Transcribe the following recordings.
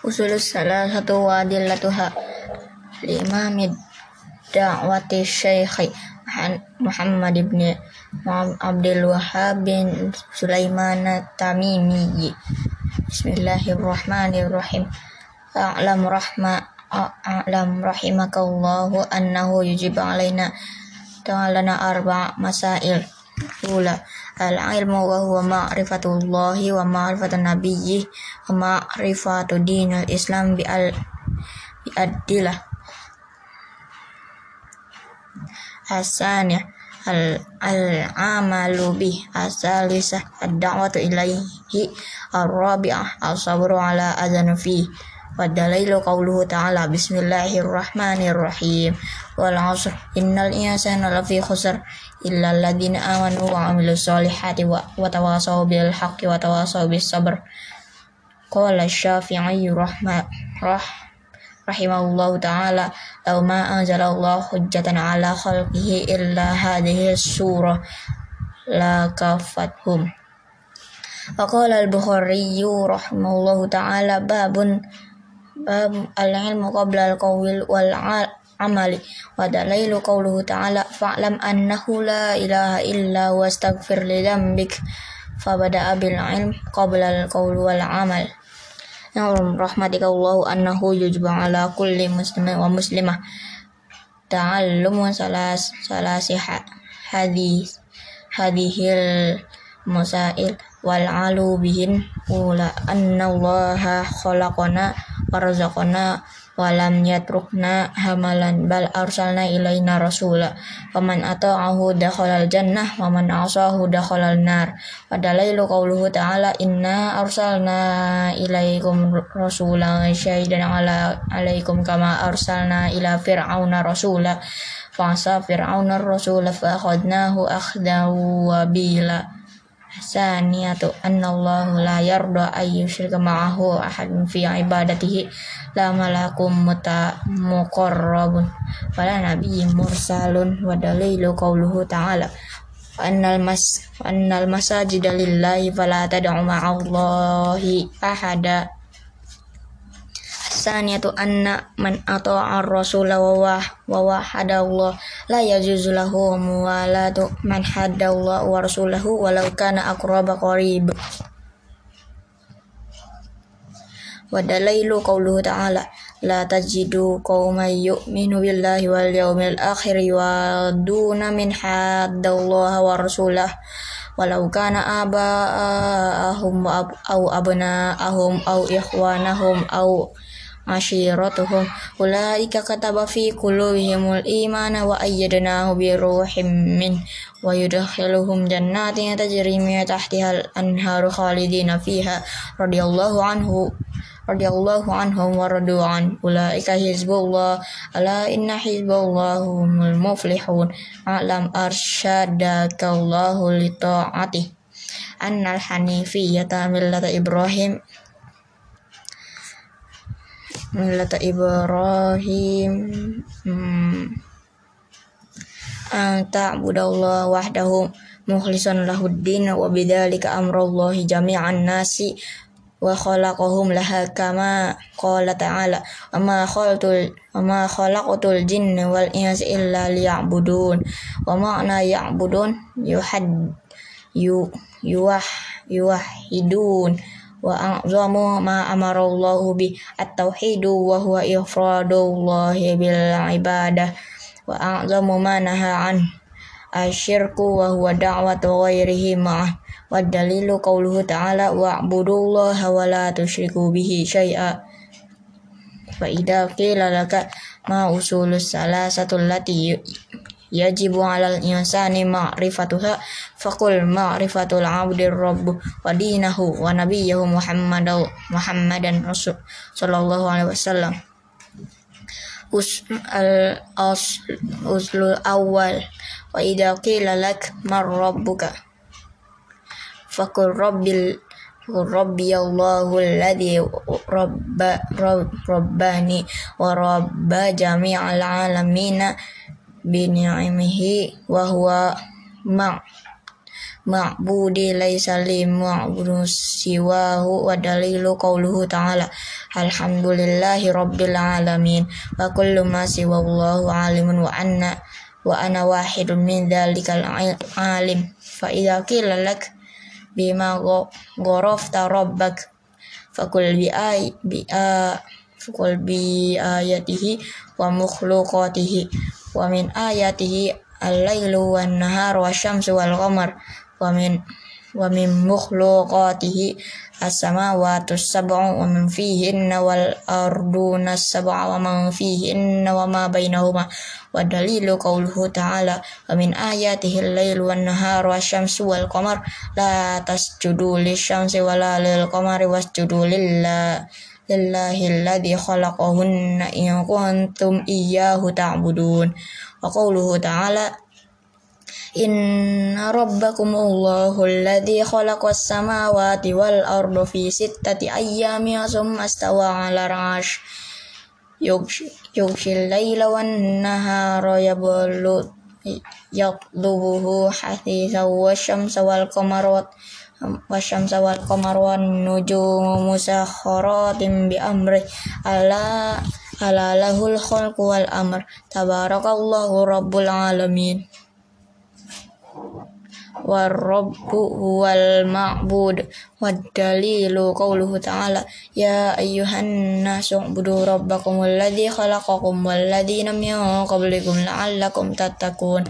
usulus salah satu wadillatuha limamid da'wati syekhi Muhammad ibn Abdul Wahab bin Sulaiman Tamimi Bismillahirrahmanirrahim. A'lam rahma a'lam rahimakallahu annahu yujib alaina ta'alana arba' masail Ula al-ilmu wa huwa ma'rifatullahi wa ma'rifatun nabiyyi wa ma'rifatu dinil islam bi al bi addilah. Hasaniyah al al amalu bi asalisa ad-da'watu ilaihi ar-rabi'ah as-sabru ala adhan fi Wadalailu qawluhu ta'ala Bismillahirrahmanirrahim. Wal asr Innal insana lafi khusr alladhina amanu wa amilu salihati wa, wa tawasaw bil haqqi wa tawasaw bis sabr Qala syafi'i rahma rah rahimahullahu ta'ala Law ma anzalallahu hujjatan ala khalqihi illa hadhihi surah La kafathum. Faqala al-Bukhari rahimahullahu ta'ala babun bab al-ilmu qabla al-qawil wal amali wa dalailu qawluhu ta'ala fa'lam annahu la ilaha illa wa astaghfir li dhanbik fabada'a bil ilm qabla al-qawl wal amal Ya'lam rahmatika Allah annahu yujba ala kulli muslimin wa muslimah ta'allumu salas salasi hadis hadihil masail wal alu bihin ula anna allaha khalaqana warzaqna walam yatrukna hamalan bal arsalna ilaina rasula. Waman ata'ahu dakhalal jannah waman asahu dakhalal nar. Padalailu qauluhu ta'ala inna arsalna ilaikum rasulan syahidan ala alaikum kama arsalna ila fir'auna rasula. Fa'asa fir'auna rasula fa akhadnahu akhdahu wabila Saniyatu annallahu la yarda ay yushrika ma'ahu ahadun fi ibadatihi la malakum muta muqarrabun wala nabiyyin mursalun wa dalilu qawluhu ta'ala. Annal mas annal masajida lillahi fala tad'u ma'allahi ahada Saniyatu anna man ata'a ar-rasula wa wahada Allah la yajuzu lahu muwalatu man hadda Allah wa rasulahu walau kana aqraba qarib. Wa qawluhu ta'ala la tajidu qauman yu'minu billahi wal yawmil akhir wa duna min hadda Allah wa walau kana aba'ahum au abna'ahum au ikhwanahum au ashiratuhum ulaika kataba fi qulubihimul imana wa ayyadnahu bi ruhim min wa yudkhiluhum jannatin tajri min tahtiha al-anharu khalidina fiha. Radhiyallahu anhu radhiyallahu anhum wa radu an. Ulaika hizbullah. Ala inna hizballahu humul muflihun alam arsyadakallahu li ta'ati annal hanifiyyata millata ibrahim millata Ibrahim. Hmm. an ta'budallaha wahdahu mukhlishan lahuddin wa bidzalika amrullahi jami'an nasi wa khalaqahum laha kama qala ta'ala. Wa ma khalaqtul wa ma khalaqtul jinna wal insa illa liya'budun. Wa ma'na ya'budun yuhad yu yuwah yuwahidun wa a'zamu ma amara Allah bi at-tauhidu wa huwa ifradullah bil ibadah. Wa a'zamu ma naha an asyirku wa huwa da'watu ghairihi ma'ah. Wa dalilu qawluhu ta'ala wa'budullaha wa la tusyriku bihi syai'a fa idza qila laka ma usulus salasatul lati yajibu alal insani ma'rifatuha faqul ma'rifatul abdir rabb wa dinahu wa nabiyyahu muhammadu muhammadan rasul sallallahu alaihi wasallam. Us al uslul awal wa idza qila lak mar rabbuka faqul rabbil Rabbi Allahu alladhi rabba rabbani wa rabba jami'al alamina bini'amihi wa huwa ma ma'budi laisa li ma'budu siwahu wa dalilu qawluhu ta'ala. Alhamdulillahi rabbil alamin. Wa kullu ma siwa Allahu alimun wa anna wa ana wahidun min dhalikal alim. Fa idza qila lak bima gharafta rabbak fakul bi ay bi fakul bi ayatihi wa makhluqatihi wa min ayatihi al-lailu wan nahar wa syamsu wal qamar wa min wa min makhluqatihi as-samawati as-sab'u wa min fihinna wal arduna as-sab'u wa man fihinna wa ma bainahuma wa dalilu qawluhu ta'ala wa min ayatihi al-lailu wan nahar wa syamsu wal qamar la tasjudu lisyamsi wa la lil qamari wasjudu lillahi lillahi alladhi khalaqahunna in kuntum iyyahu ta'budun wa qawluhu ta'ala Inna rabbakumullahu alladhi khalaqas samawati wal arda fi sittati ayyamin thumma istawa 'ala al-'arsy yughshil layla wan nahara yablu yatlubuhu hasithan wasyamsa wal qamara wan nujumu musakhkharatin bi amri ala ala lahul khalqu wal amr. Tabarakallahu rabbul alamin warrabbu huwal ma'bud. Wad dalilu qawluhu ta'ala. Ya ayyuhan nasu budu rabbakum alladhi khalaqakum walladhina min qablikum la'allakum tattaqun.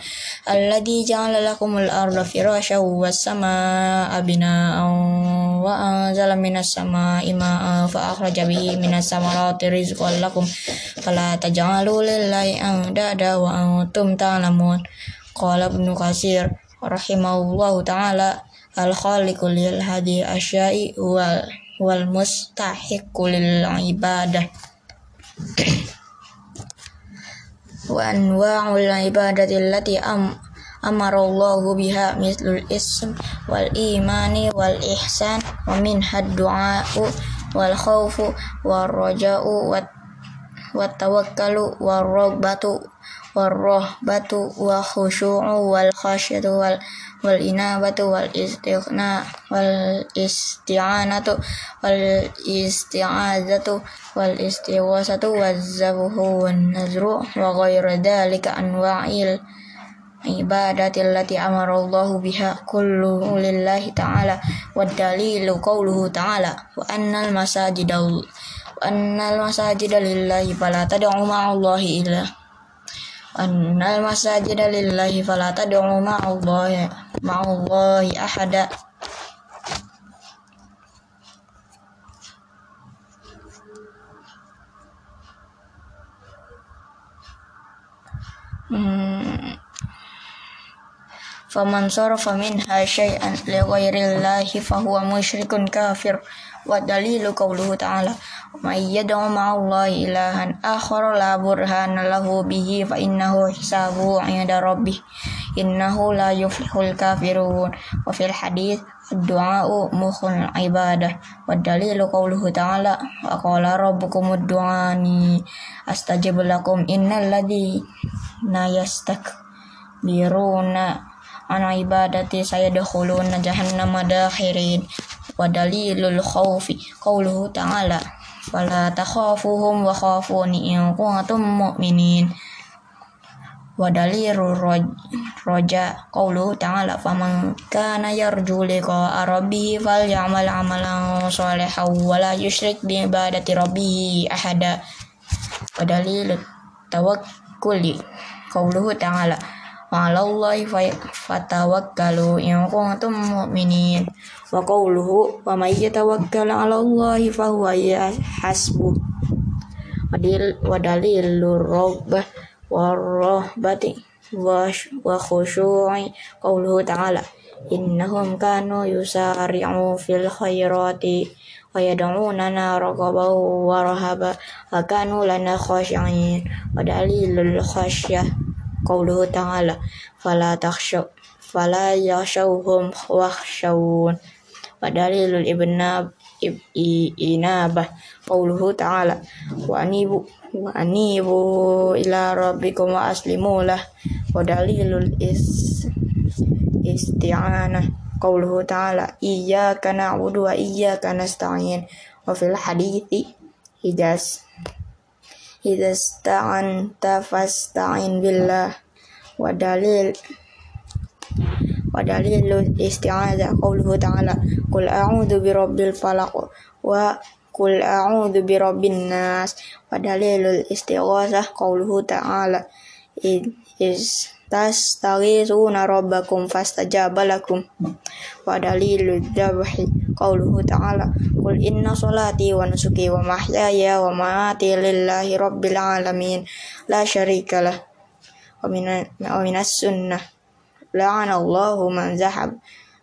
Alladhi ja'ala lakumul arda firasyan was samaa bina'an wa anzala minas samaa'i ma'an fa akhraja bihi minas samarati rizqan lakum. Fala taj'alu lillahi andada wa antum ta'lamun. Qala ibnu kasir rahimahullahu taala al khaliqu lil hadi asyai wal wal mustahiqu lil ibadah. Wa anwa'ul ibadati allati am amarallahu biha mislul ism wal imani wal ihsan wa min du'a'u wal khawfu wal raja'u wat wat tawakkalu war ragbatu warrohbatu wa khusyu'u wal khasyatu wal wal inabatu wal istighna wal isti'anatu wal isti'azatu wal istiwasatu wal zabuhu wan nazru wa ghairu dhalika anwa'il ibadati allati amara Allahu biha kullu lillahi ta'ala wa dalilu qawluhu ta'ala wa annal masajida wa annal masajida lillahi fala tad'u ma'allahi illa annal masajida lillahi fala tad'u ma'allahi ma'allahi ahada faman sarafa minha syai'an li ghairillahi fahuwa musyrikun kafir wa dalilu qawluhu ta'ala. May yad'u ma'allahi ilahan akhar la burhana lahu bihi fa innahu hisabuhu 'inda rabbih. Innahu la yuflihul kafirun. Wa fil hadith ad-du'a'u mukhul ibadah. Wa dalilu qawluhu ta'ala wa qala rabbukum ud'ani astajib lakum innal ladina yastakbiruna an ibadati sayadkhuluna jahannama dakhirin wa dalilul khawfi qawluhu ta'ala fala takhafuhum wa khafuni in kuntum mu'minin wa dalilu roja qawlu ta'ala faman kana yarju liqa rabbih falyamal amalan sholihan wa la yusyrik bi ibadati rabbih ahada wa dalilu tawakkuli qawluhu ta'ala 'alallahi fatawakkalu in kuntum mu'minin wa qawluhu wa may yatawakkal 'ala Allahi fa huwa hasbuh wadil wadalilur rabbah warahbati wa khusyu'i qawluhu ta'ala innahum kanu yusari'u fil khairati wa yad'unana raghaban wa rahaba wa kanu lana khashi'in. Wa dalilul khasyah qawluhu ta'ala fala takhshaw fala yakhshawhum wakhshawun wa dalilul ibna inabah qauluhu ta'ala wa anibu wa anibu ila rabbikum wa aslimu lah wa dalilul is isti'anah قوله تعالى إياك نعبد وإياك نستعين وفي الحديث إذا إذا استعنت فاستعن بالله ودليل ودليل الاستعاذة قوله تعالى قل أعوذ برب الفلق وقل أعوذ برب الناس ودليل الاستغاثة قوله تعالى إذ تستغيثون ربكم فاستجاب لكم ودليل الذبح قوله تعالى قل إن صلاتي ونسكي ومحياي ومماتي لله رب العالمين لا شريك له ومن, ومن السنة لعن الله من ذهب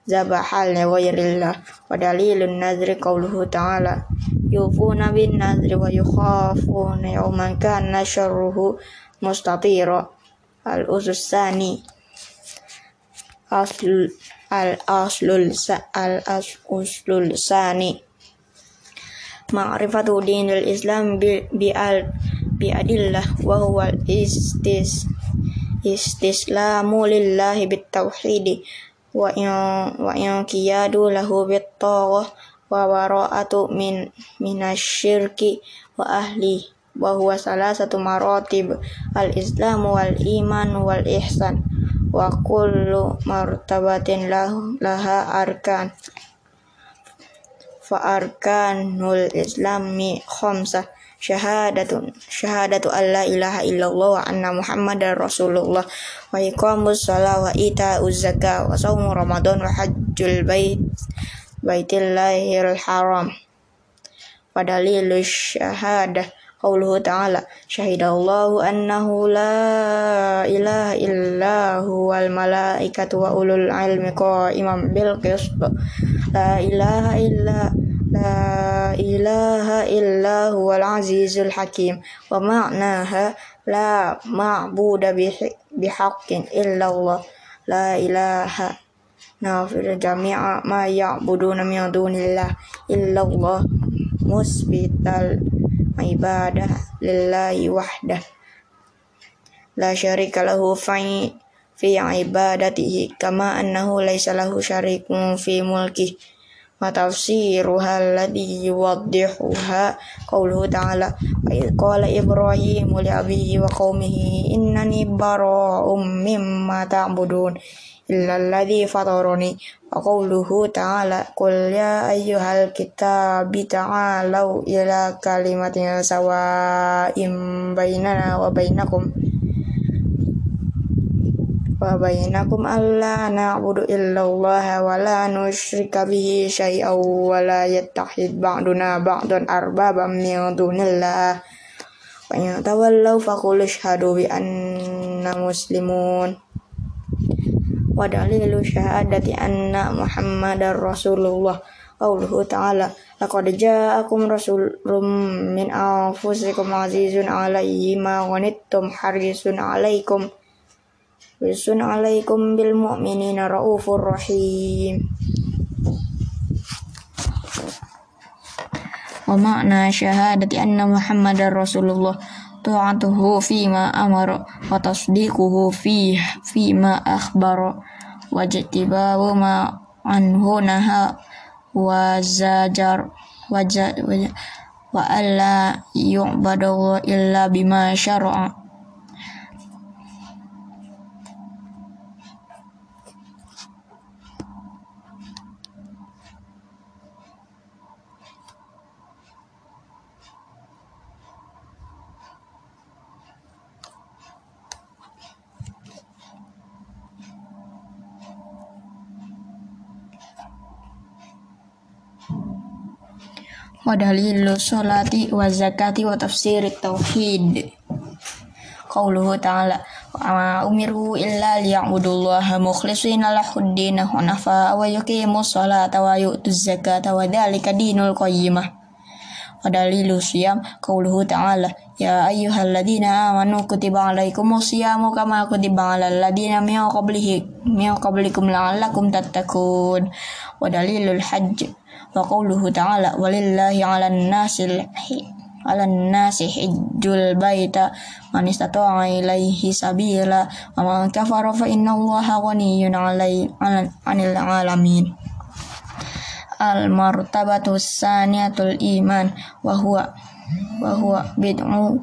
ذبح لغير الله. ودليل النذر قوله تعالى يوفون بالنذر ويخافون يوما كان شره مستطيرا. الأصل الثاني أصل الأصل الأصل الثاني معرفة دين الإسلام بأدلة وهو istislamu lillahi bitauhidi wa in wa in kiyadu lahu bittaghah wa waraatu min minasyirki wa ahli. Wa huwa salasatu maratib. Al-islam wal iman wal ihsan wa kullu martabatin lahu, laha arkan. Fa arkanul islami khamsah syahadatun. Syahadatu alla ilaha illallah wa anna muhammadar rasulullah. Wa iqamus shalah wa itauz zakah wa shaum ramadan wa hajjul bait baitillahil haram. Wa dalilus syahadah. Qauluhu ta'ala syahidallahu annahu la ilaha illa huwal malaikatu wa ulul ilmi qa'iman bil qisth la ilaha illa لا إله إلا هو العزيز الحكيم. ومعناها لا معبود بحق إلا الله. لا إله نغفر جميع ما يعبدون من دون الله إلا الله. مثبت العبادة لله وحده. لا شريك له في في عبادته كما أنه ليس له شريك في ملكه. وتفسيرها الذي يوضحها قوله تعالى وإذ قال إبراهيم لأبيه وقومه إنني براء مما تعبدون إلا الذي فطرني. وقوله تعالى قل يا أيها الكتاب تعالوا إلى كلمة سواء بيننا وبينكم. wa bainakum alla na'budu illallaha wa la nusyrika bihi syai'aw wa la yattakhid ba'duna ba'dun arbabam min dunillah. Wa in tawallaw faqul ashhadu bi anna muslimun. Wa dalilu syahadati anna muhammadar rasulullah. Qauluhu ta'ala laqad ja'akum rasulun min anfusikum azizun 'alaihi ma ghanittum harisun 'alaikum Harisun alaikum bil mu'minina raufur rahim. Wa ma'na syahadati anna muhammadar rasulullah. Ta'atuhu fima amara wa tasdiquhu fi fima akhbara. Wa jatibahu ma anhu naha wa zajar. Wa wa alla yu'badu illa bima syara'a wa dalilu sholati wa zakati wa tafsir tauhid. Qauluhu ta'ala wa umiru illa liya'budullaha mukhlishina lahuddin hunafa wa yuqimu sholata wa yu'tu zakata wa dhalika dinul qayyimah. Wa dalilu siyam qauluhu ta'ala ya ayyuhalladzina amanu kutiba alaikumus siyamu kama kutiba alal ladzina min qablihi min qablikum la'allakum tattaqun. Wa dalilul hajj wa qawluhu ta'ala walillahi 'alan nasi alan nasi hijjul baita man istata'a ilaihi sabila wa man kafara fa innallaha ghaniyyun 'anil 'alamin. Al martabatu saniyatul iman wa huwa wa huwa bid'u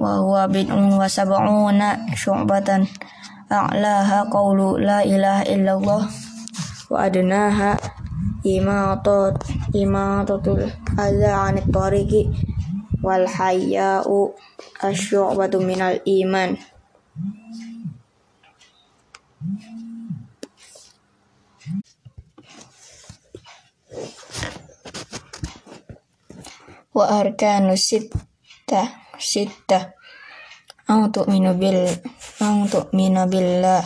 wa huwa bid'un wa sab'una syu'batan. A'laha qawlu la ilaha illallah wa adnaha imatatul adza 'anit tariki wal hayya'u asyu'batu minal iman. Wa arkanu sitta sitta. Au tu'minu bil au tu'minu billah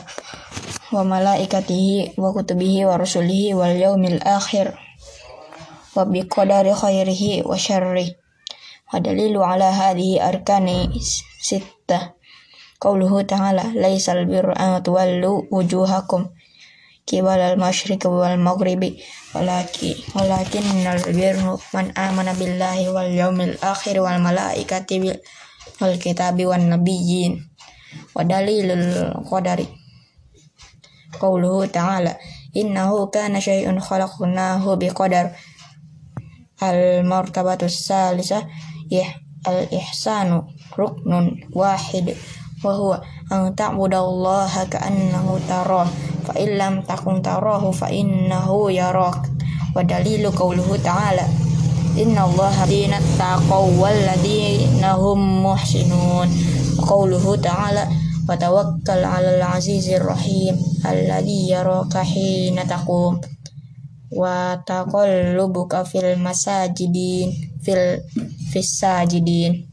wa malaikatihi wa kutubihi wa rusulihi wal yaumil akhir wa bi qadari khairihi wa syarri wa dalilu ala hadhihi arkani sitta. Qawluhu ta'ala laisal birru an tuwallu wujuhakum kibal al masyriqi wal maghribi walaki walakin nal birru man amana billahi wal yaumil akhir wal malaikati wal kitabi wan nabiyyin. Wa dalilul qadari. Qauluhu ta'ala Innahu kana syai'un khalaqnahu biqadar. Al-martabatus salisa ya al-ihsanu ruknun wahid wa huwa an ta'budallaha ka'annahu tarah fa illam takun tarahu fa innahu yarak wa dalilu qawluhu ta'ala innallaha dina taqaw wal ladina hum muhsinun. Qawluhu ta'ala وتوكل على العزيز الرحيم الذي يراك حين تقوم وتقلبك في المساجدين في في الساجدين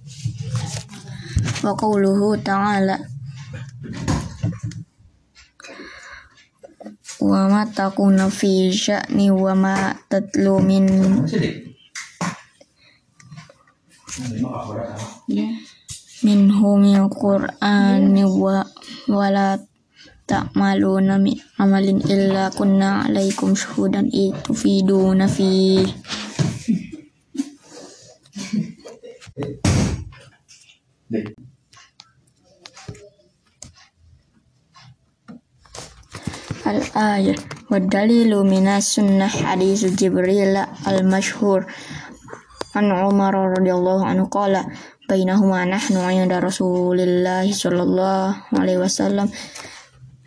وقوله تعالى وما تكون في شأن وما تتلو من minhu min qur'ani wa wala ta'maluna min amalin illa kunna alaikum syuhudan itufiduna fi al-ayah wa dalilu minas sunnah hadis Jibril al-mashhur. An Umar radhiyallahu anhu qala bainahuma nahnu 'inda Rasulillah sallallahu alaihi wasallam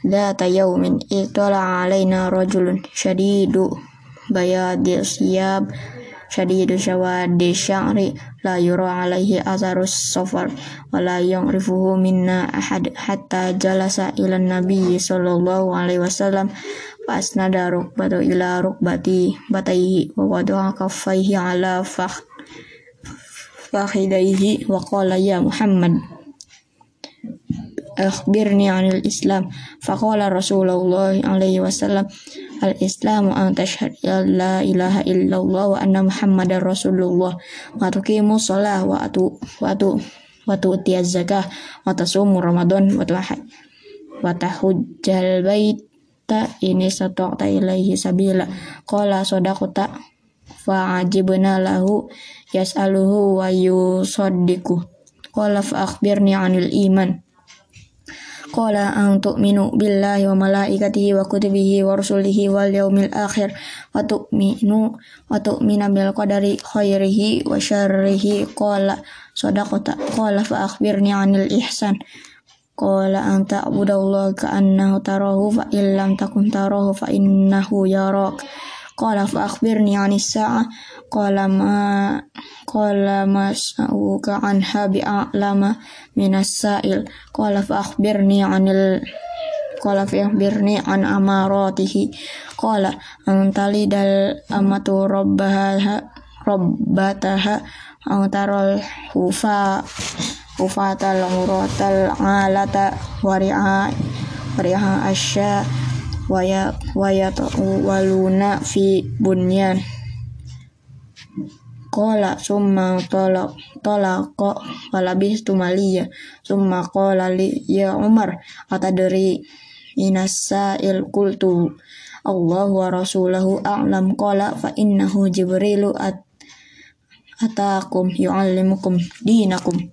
ذات يوم اطلع علينا رجل شديد بياض الثياب شديد سواد الشعر لا يرى عليه أثر السفر ولا يعرفه منا أحد حتى جلس إلى النبي صلى الله عليه وسلم فأسند ركبته إلى ركبتيه بتيه ووضع كفيه على فخ fakhidaihi wa qala ya Muhammad akhbirni anil Islam faqala Rasulullah alaihi wasallam al Islamu an tashhad la ilaha illallah wa anna Muhammadar Rasulullah wa tuqimu shalah wa atu wa atu wa tu'ti zakah wa tasumu Ramadan wa tuhaj wa tahujjal baita ini sata'ta ilaihi sabila qala sadaqata fa ajibna lahu yas'aluhu wa yusaddiqu qala fa akhbirni 'anil iman. Qala an tu'minu billahi wa malaikatihi wa kutubihi wa rusulihi wal yaumil akhir. Wa tu'minu wa tu'mina bil qadari khairihi wa syarrihi. Qala sadaqata. Qala fa akhbirni 'anil ihsan. Qala an ta'budallaha ka'annahu tarahu fa illam takun tarahu fa innahu yarak Qala fa akhbirni 'anis sa'ah qala ma qala mas'uka anha bi'alama minas sa'il qala fa akhbirni 'anil qala fa akhbirni an amaratihi. Qala antali dal amatu rabbaha rabbataha antarol hufa hufatal muratal alata wari'a wari'a asya waya waya waluna fi bunyan. Kola summa tolak tolak kok walabis tumalia summa kola li ya Umar atadri inasa il kultu Allah wa rasulahu a'lam. Kola fa innahu jibrilu at atakum yu'allimukum dinakum.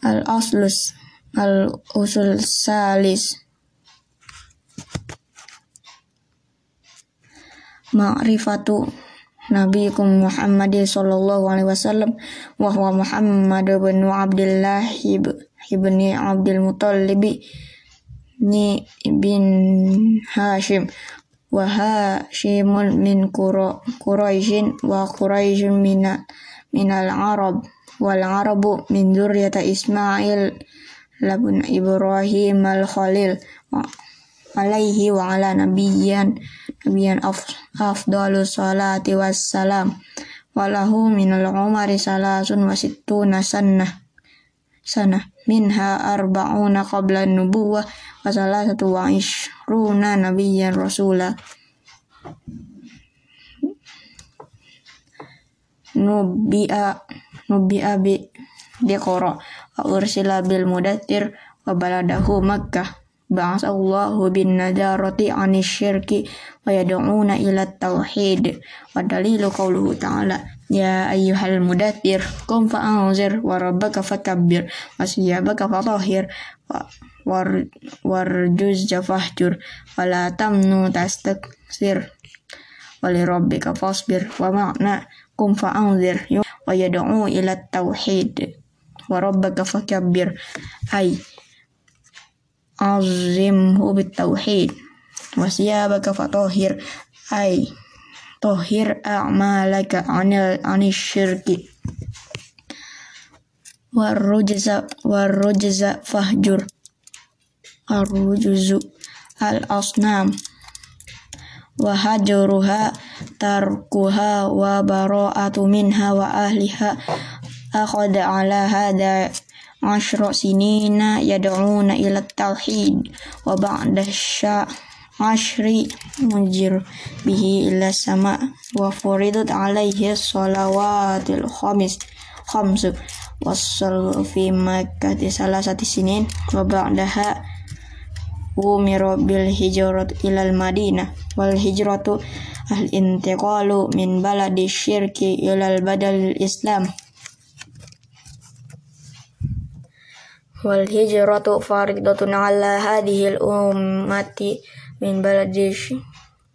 Al aslus al usul salis ma'rifatu nabiikum Muhammad sallallahu alaihi wasallam wa huwa Muhammad bin Abdullah ibni Abdul Muttalib ni bin Hashim wa Hashimun min Quraisyin wa Quraisyin min minal Arab wal Arabu min dzurriyyati Ismail labun Ibrahim al Khalil alaihi wa ala nabiyyan nabiyyan afdalu salati wassalam walahu minal umari salasun wa sittuna sannah sana minha arba'una qabla nubuwah wa salasatu wa ishruna nabiyyan rasula nubi'a nubi'a bi biqara wa ursila bil mudaththir wa baladahu makkah ba'asa Allahu bin nadarati anis syirki wa yad'una ila tauhid wa dalilu qawluhu ta'ala ya ayyuhal mudaththir qum fa'anzir wa rabbaka fakabbir wa siyabaka fatahhir war warjuz jafahjur wa la tamnu tastakthir wa li rabbika fasbir wa ma'na qum fa'anzir wa yad'u ila tauhid wa rabbaka fakabbir. Ay azimhu bitauhid wasiyabaka fatahhir ay tahhir a'malaka anil anis syirki warrujza warrujza fahjur arrujuzu al asnam wa hajruha tarkuha wa ashra sinina yad'una ila tauhid wa ba'da ashri mujir bihi ila sama wa furidat alaihi salawatil khamis. Khamsu wassal fi makkah salah satu sinin wa ba'daha umiro bil hijrat ilal madinah. Wal hijratu al intiqalu min baladi syirki ilal badal islam. Wal hijratu faridatun ala hadhil ummati min baladish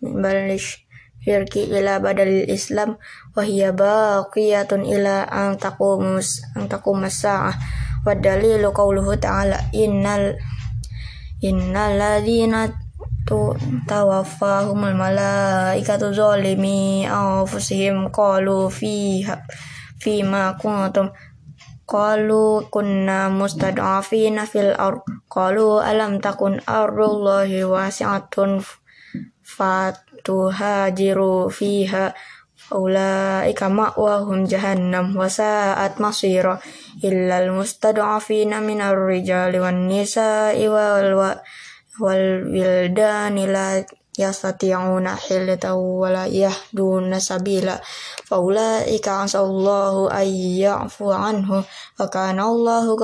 min baladish syirki ila badal islam wa hiya baqiyatun ila an taqumus an taqumas sa'ah. Wa dalilu qawluhu ta'ala innal innal ladzina tawaffahumul malaikatu zalimi anfusihim qalu fiha fima kuntum Qalu kunna mustad'afina fil ard. Qalu alam takun ardullahi wasi'atun fatuhajiru fiha ulaika ma'wahum jahannam wa sa'at masira illa al-mustad'afina minar rijali wan nisa'i wal wal wildani la yastati'una hilata wa la yahduna sabila. Faulaika asallahu ay ya'fu anhu wa kana Allahu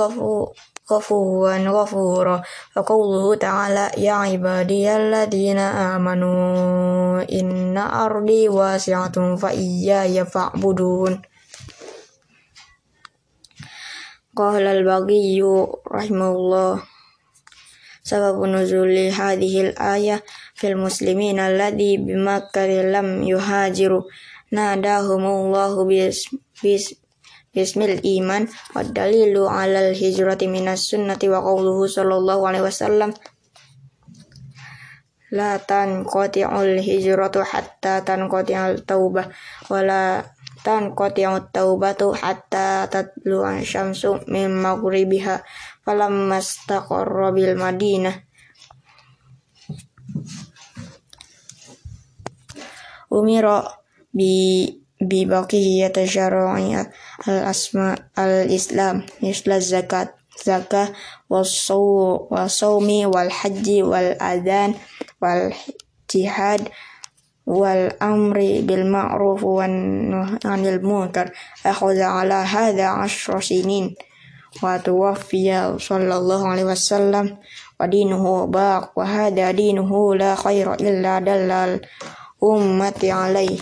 ghafuwan ghafura. Wa qawluhu ta'ala ya ibadiyalladina amanu inna ardi wasi'atun fa iyaya fa'budun. Qala al-Baghiyyu rahimahullah Sababu nuzuli hadhil ayah fil muslimin alladhi bimakkah lam yuhajiru. Nadahumullahu bis bis bismil iman wa dalilu alal hijrati minas sunnati wa qawluhu sallallahu alaihi wasallam. La tanqati'ul hijratu hatta tanqati'al taubah wa la tanqati'ut taubatu hatta tatlu'a syamsu min maghribiha. Falamma istaqarra bil madinah umira bi bi baqiyati syara'i al asma al islam misla zakat zakah wasaw wasawmi wal haji wal adhan wal jihad wal amri bil ma'ruf wan anil munkar akhadha ala hadha ashra sinin wa tuwaffiya sallallahu ummati alaih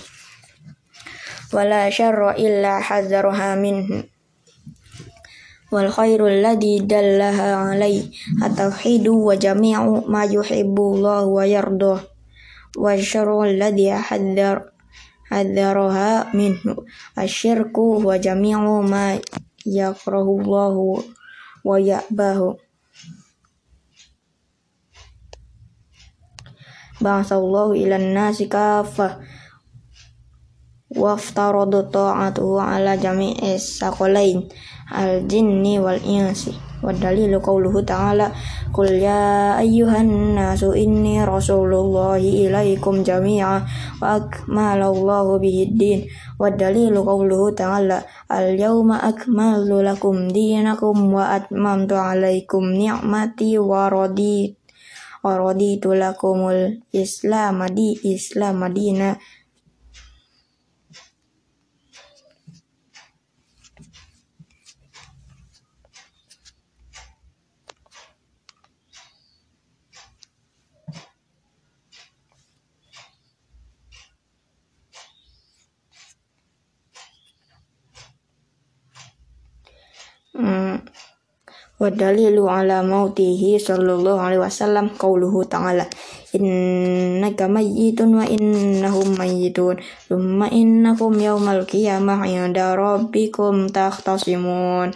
ولا شر إلا حذرها منه. والخير الذي دلها عليه. التوحيد وجميع ما يحب الله ويرضاه. والشر الذي حذر حذرها منه. الشرك وجميع ما يكره الله ويأباه. ba'athallahu ilan nasi kafah waftarodo ta'atuhu ala jami'i sakolain al jinni wal insi wa dalilu qawluhu ta'ala. Kul ya ayyuhan nasu inni rasulullahi ilaikum jami'a wa akmalallahu bihiddin wa dalilu qawluhu ta'ala. Al yawma akmalu lakum dinakum wa atmamtu alaikum ni'mati wa raditu waraditu lakumul Islam di Islam madina Wadali lu ala mautihi sallallahu alaihi wasallam qauluhu ta'ala innaka mayyitun wa innahum mayyitun thumma innakum yawmal qiyamah 'inda rabbikum takhtasimun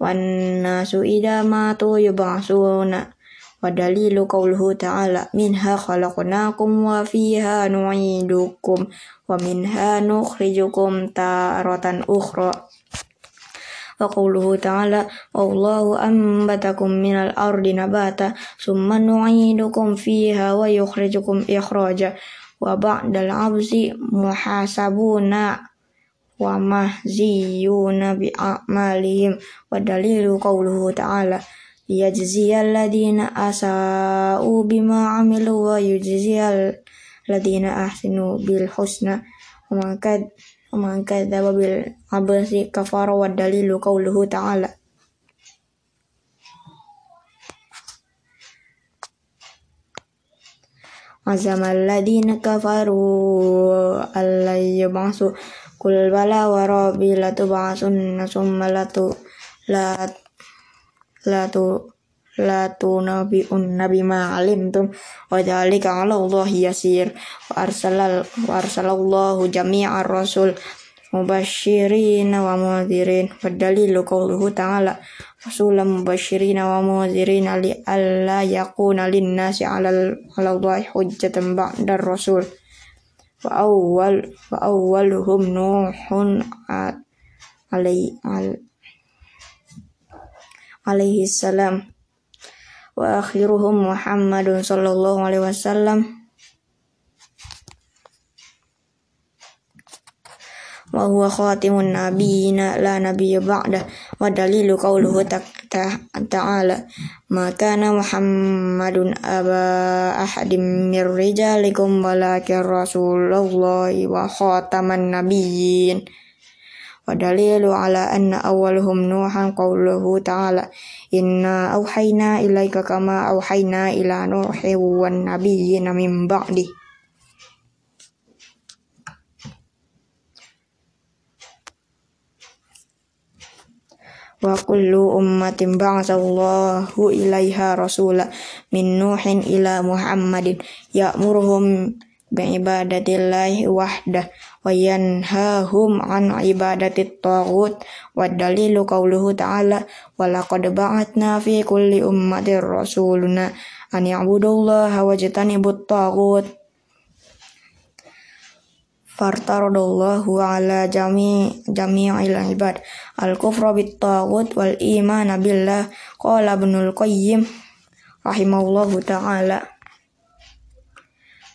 wan nasu idza matu yub'asuna wadalilu qauluhu ta'ala minha khalaqnakum wa fiha nu'idukum wa minha nukhrijukum taratan ukhra وقوله تعالى والله أنبتكم من الأرض نباتا ثم نعيدكم فيها ويخرجكم إخراجا وبعد العبس محاسبون ومهزيون بأعمالهم ودليل قوله تعالى ليجزي الذين أساءوا بما عملوا ويجزي الذين أحسنوا بالحسنى ومن ومن كذب بالعبس كفر والدليل قوله تعالى عزم الذين كفروا أن يبعثوا قل بلى وربي لتبعثن ثم لتو لا لا la tunabi'unna bima alimtum wa dzalika 'ala Allah yasir wa arsalal wa arsalallahu jami'ar rasul mubasyirin wa mundzirin wa dalilu qawluhu ta'ala rasulan mubasyirin wa mundzirin li alla yakuna linnasi 'ala 'ala Allah hujjatan ba'dar rasul wa awwal wa awwaluhum nuhun alaihi alaihi salam wa akhiruhum Muhammadun sallallahu alaihi wasallam. Wa huwa khatimun nabiyina la nabiyya ba'da wa dalilu qawluhu ta'ala. Ma kana Muhammadun aba ahadim mir rijalikum walakin rasulullahi wa khataman nabiyyin ودليل على أن أولهم نوحا قوله تعالى إنا أوحينا إليك كما أوحينا إلى نوح والنبيين من بعده وكل أمة بعث الله إليها رسولا من bi'ibadatillahi wahdah wa yanhahum an ibadatit taghut wa dalilu kauluhu ta'ala wa laqad ba'atna fi kulli ummatir rasuluna an ya'budullaha farta taghut. Fartaradallahu ala jami jami'il ibad. Al kufra bit taghut wal iman billah qala ibnul qayyim rahimahullahu ta'ala.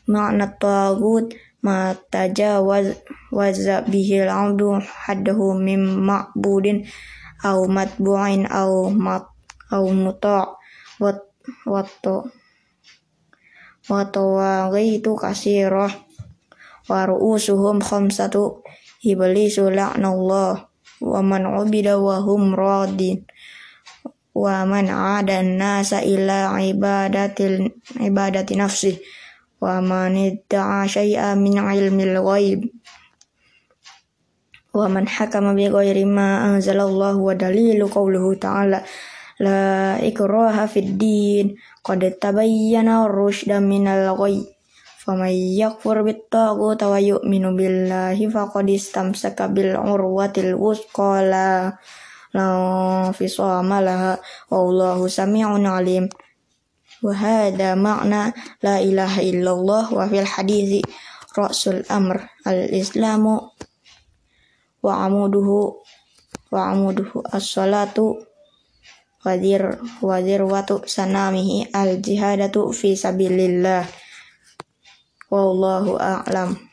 Ma'na tagut ma tajawaz waza bihil hadhu haddahu mim makbudin au matbuain au mat au muto wat wato watawaghaitu kasirah wa waru khamsatu iblisu la'nallah wa man ubida wa hum radin wa man ada nasa ila ibadatil ibadati nafsi. Man idda'a syai'a min ilmil ghaib ومن حكم بغير ما أنزل الله ودليل قوله تعالى لا إكراه في الدين قد تبين الرشد من الغي فمن يكفر بالطاغوت ويؤمن بالله فقد استمسك بالعروة الوثقى لا انفصام لها والله سميع عليم Wa hadha ma'na la ilaha illallah wa fil hadithi rasul amr al-islamu wa amuduhu wa amuduhu as-salatu wadir wadir watu sanamihi al jihadatu fi sabilillah. Wallahu a'lam.